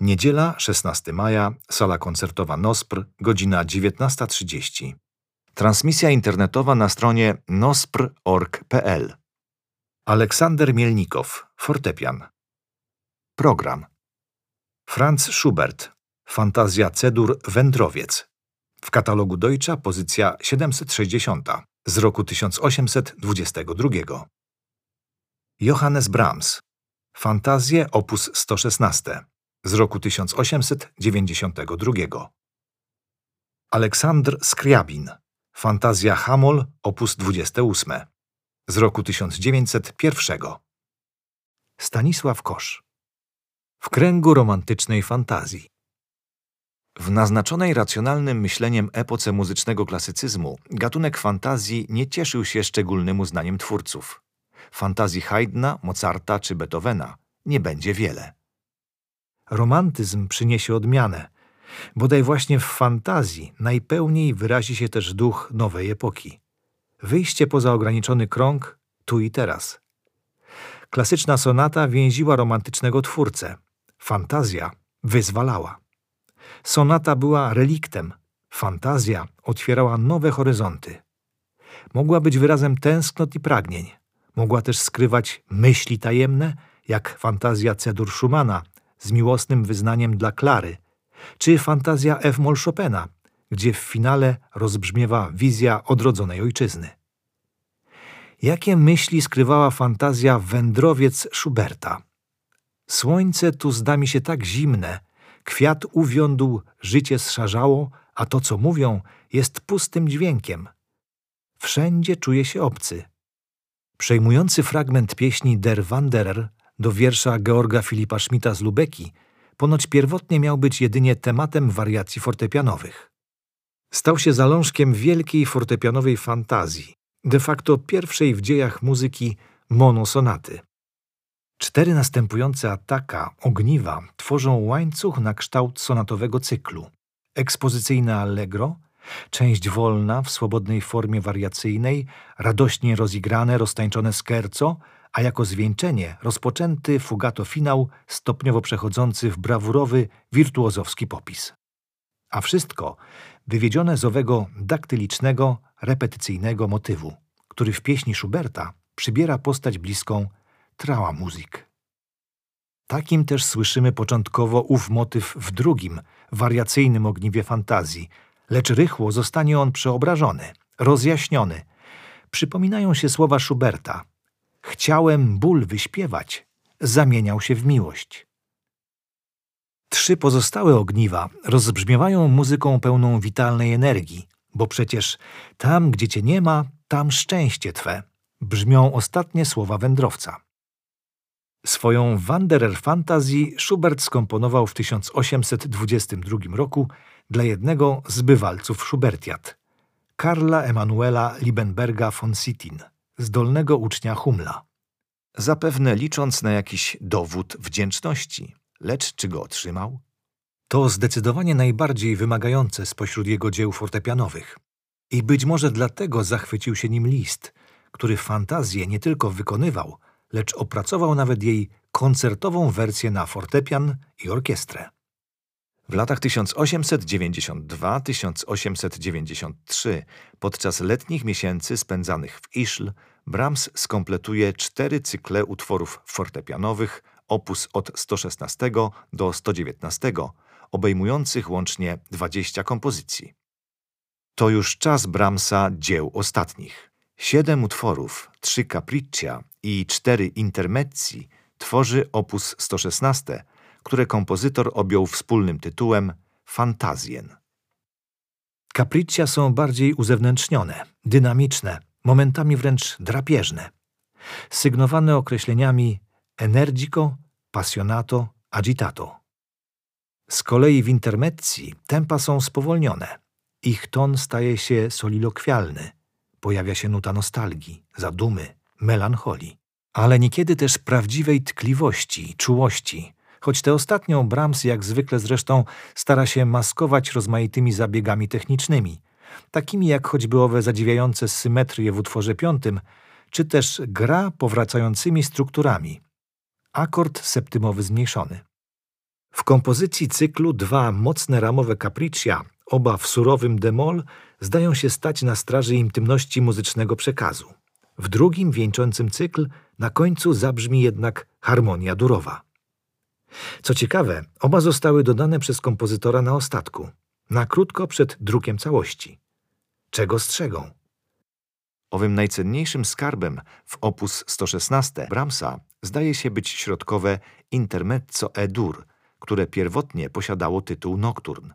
Niedziela, 16 maja, sala koncertowa NOSPR, godzina 19.30. Transmisja internetowa na stronie nospr.org.pl. Aleksander Mielnikow, fortepian. Program. Franz Schubert, Fantazja Cedur Wędrowiec. W katalogu Deutscha pozycja 760 z roku 1822. Johannes Brahms, Fantazje op. 116 z roku 1892. Aleksandr Skriabin, Fantazja Hamol op. 28 z roku 1901. Stanisław Kosz. W kręgu romantycznej fantazji. W naznaczonej racjonalnym myśleniem epoce muzycznego klasycyzmu gatunek fantazji nie cieszył się szczególnym uznaniem twórców. Fantazji Haydna, Mozarta czy Beethovena nie będzie wiele. Romantyzm przyniesie odmianę. Bodaj właśnie w fantazji najpełniej wyrazi się też duch nowej epoki. Wyjście poza ograniczony krąg tu i teraz. Klasyczna sonata więziła romantycznego twórcę. Fantazja wyzwalała. Sonata była reliktem. Fantazja otwierała nowe horyzonty. Mogła być wyrazem tęsknot i pragnień. Mogła też skrywać myśli tajemne, jak fantazja Cedur Schumana z miłosnym wyznaniem dla Klary, czy fantazja F. Moll Chopina, gdzie w finale rozbrzmiewa wizja odrodzonej ojczyzny. Jakie myśli skrywała fantazja Wędrowiec Schuberta? Słońce tu zda mi się tak zimne, kwiat uwiądł, życie zszarzało, a to, co mówią, jest pustym dźwiękiem. Wszędzie czuje się obcy. Przejmujący fragment pieśni Der Wanderer do wiersza Georga Filipa Schmidta z Lubeki ponoć pierwotnie miał być jedynie tematem wariacji fortepianowych. Stał się zalążkiem wielkiej fortepianowej fantazji, de facto pierwszej w dziejach muzyki monosonaty. Cztery następujące ataka, ogniwa, tworzą łańcuch na kształt sonatowego cyklu. Ekspozycyjne allegro, część wolna w swobodnej formie wariacyjnej, radośnie rozigrane, roztańczone skerco, a jako zwieńczenie rozpoczęty fugato finał stopniowo przechodzący w brawurowy, wirtuozowski popis. A wszystko wywiedzione z owego daktylicznego, repetycyjnego motywu, który w pieśni Schuberta przybiera postać bliską trała muzyk. Takim też słyszymy początkowo ów motyw w drugim, wariacyjnym ogniwie fantazji, lecz rychło zostanie on przeobrażony, rozjaśniony. Przypominają się słowa Schuberta. Chciałem ból wyśpiewać, zamieniał się w miłość. Trzy pozostałe ogniwa rozbrzmiewają muzyką pełną witalnej energii, bo przecież tam, gdzie cię nie ma, tam szczęście twe. Brzmią ostatnie słowa wędrowca. Swoją Wanderer Fantasy Schubert skomponował w 1822 roku dla jednego z bywalców Schubertiat, Karla Emanuela Liebenberga von Sittin, zdolnego ucznia Humla. Zapewne licząc na jakiś dowód wdzięczności, lecz czy go otrzymał? To zdecydowanie najbardziej wymagające spośród jego dzieł fortepianowych. I być może dlatego zachwycił się nim list, który fantazję nie tylko wykonywał, lecz opracował nawet jej koncertową wersję na fortepian i orkiestrę. W latach 1892-1893, podczas letnich miesięcy spędzanych w Ischl, Brahms skompletuje cztery cykle utworów fortepianowych, opus od 116 do 119, obejmujących łącznie 20 kompozycji. To już czas Brahmsa dzieł ostatnich. Siedem utworów, trzy capriccia i cztery intermezzi tworzy opus 116, które kompozytor objął wspólnym tytułem Fantazjen. Capriccia są bardziej uzewnętrznione, dynamiczne, momentami wręcz drapieżne, sygnowane określeniami energico, passionato, agitato. Z kolei w intermezzi tempa są spowolnione. Ich ton staje się solilokwialny. Pojawia się nuta nostalgii, zadumy, melancholii, ale niekiedy też prawdziwej tkliwości, czułości, choć tę ostatnią Brahms jak zwykle zresztą stara się maskować rozmaitymi zabiegami technicznymi, takimi jak choćby owe zadziwiające symetrie w utworze piątym, czy też gra powracającymi strukturami. Akord septymowy zmniejszony. W kompozycji cyklu dwa mocne ramowe capriccia, oba w surowym demol, zdają się stać na straży intymności muzycznego przekazu. W drugim, wieńczącym cykl, na końcu zabrzmi jednak harmonia durowa. Co ciekawe, oba zostały dodane przez kompozytora na ostatku, na krótko przed drukiem całości. Czego strzegą? Owym najcenniejszym skarbem w opus 116 Brahmsa zdaje się być środkowe Intermezzo E-dur, które pierwotnie posiadało tytuł Nocturn,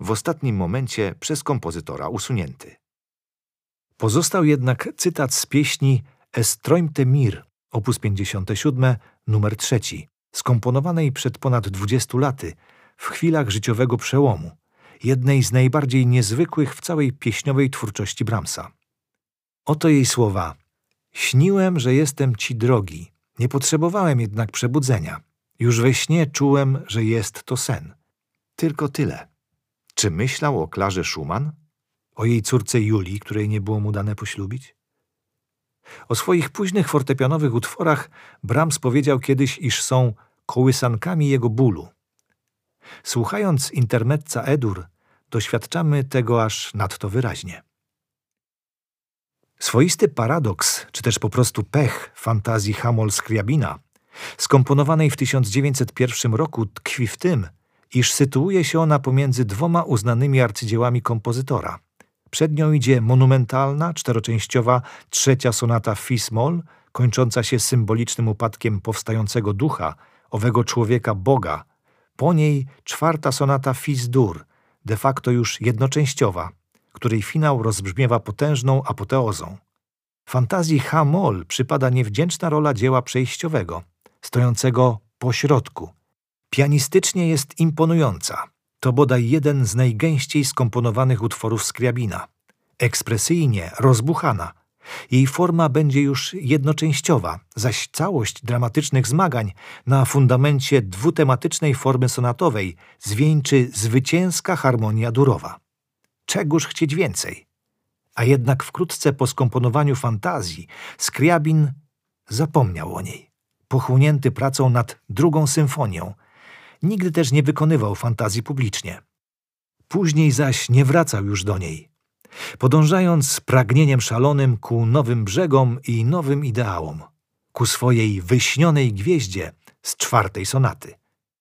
w ostatnim momencie przez kompozytora usunięty. Pozostał jednak cytat z pieśni Estroimte Mir, opus 57, numer 3, skomponowanej przed ponad 20 laty, w chwilach życiowego przełomu, jednej z najbardziej niezwykłych w całej pieśniowej twórczości Brahmsa. Oto jej słowa. Śniłem, że jestem ci drogi, nie potrzebowałem jednak przebudzenia. Już we śnie czułem, że jest to sen. Tylko tyle. Czy myślał o Klarze Schumann? O jej córce Julii, której nie było mu dane poślubić? O swoich późnych fortepianowych utworach Brahms powiedział kiedyś, iż są kołysankami jego bólu. Słuchając intermezza Edur, doświadczamy tego aż nadto wyraźnie. Swoisty paradoks, czy też po prostu pech fantazji Hamol-Skriabina, skomponowanej w 1901 roku, tkwi w tym, iż sytuuje się ona pomiędzy dwoma uznanymi arcydziełami kompozytora. Przed nią idzie monumentalna, czteroczęściowa trzecia sonata Fis-moll, kończąca się symbolicznym upadkiem powstającego ducha, owego człowieka Boga. Po niej czwarta sonata Fis-dur, de facto już jednoczęściowa, której finał rozbrzmiewa potężną apoteozą. Fantazji H-moll przypada niewdzięczna rola dzieła przejściowego, stojącego po środku. Pianistycznie jest imponująca. To bodaj jeden z najgęściej skomponowanych utworów Skriabina. Ekspresyjnie rozbuchana. Jej forma będzie już jednoczęściowa, zaś całość dramatycznych zmagań na fundamencie dwutematycznej formy sonatowej zwieńczy zwycięska harmonia durowa. Czegóż chcieć więcej? A jednak wkrótce po skomponowaniu fantazji Skriabin zapomniał o niej, pochłonięty pracą nad drugą symfonią. Nigdy też nie wykonywał fantazji publicznie. Później zaś nie wracał już do niej, podążając z pragnieniem szalonym ku nowym brzegom i nowym ideałom, ku swojej wyśnionej gwieździe z czwartej sonaty.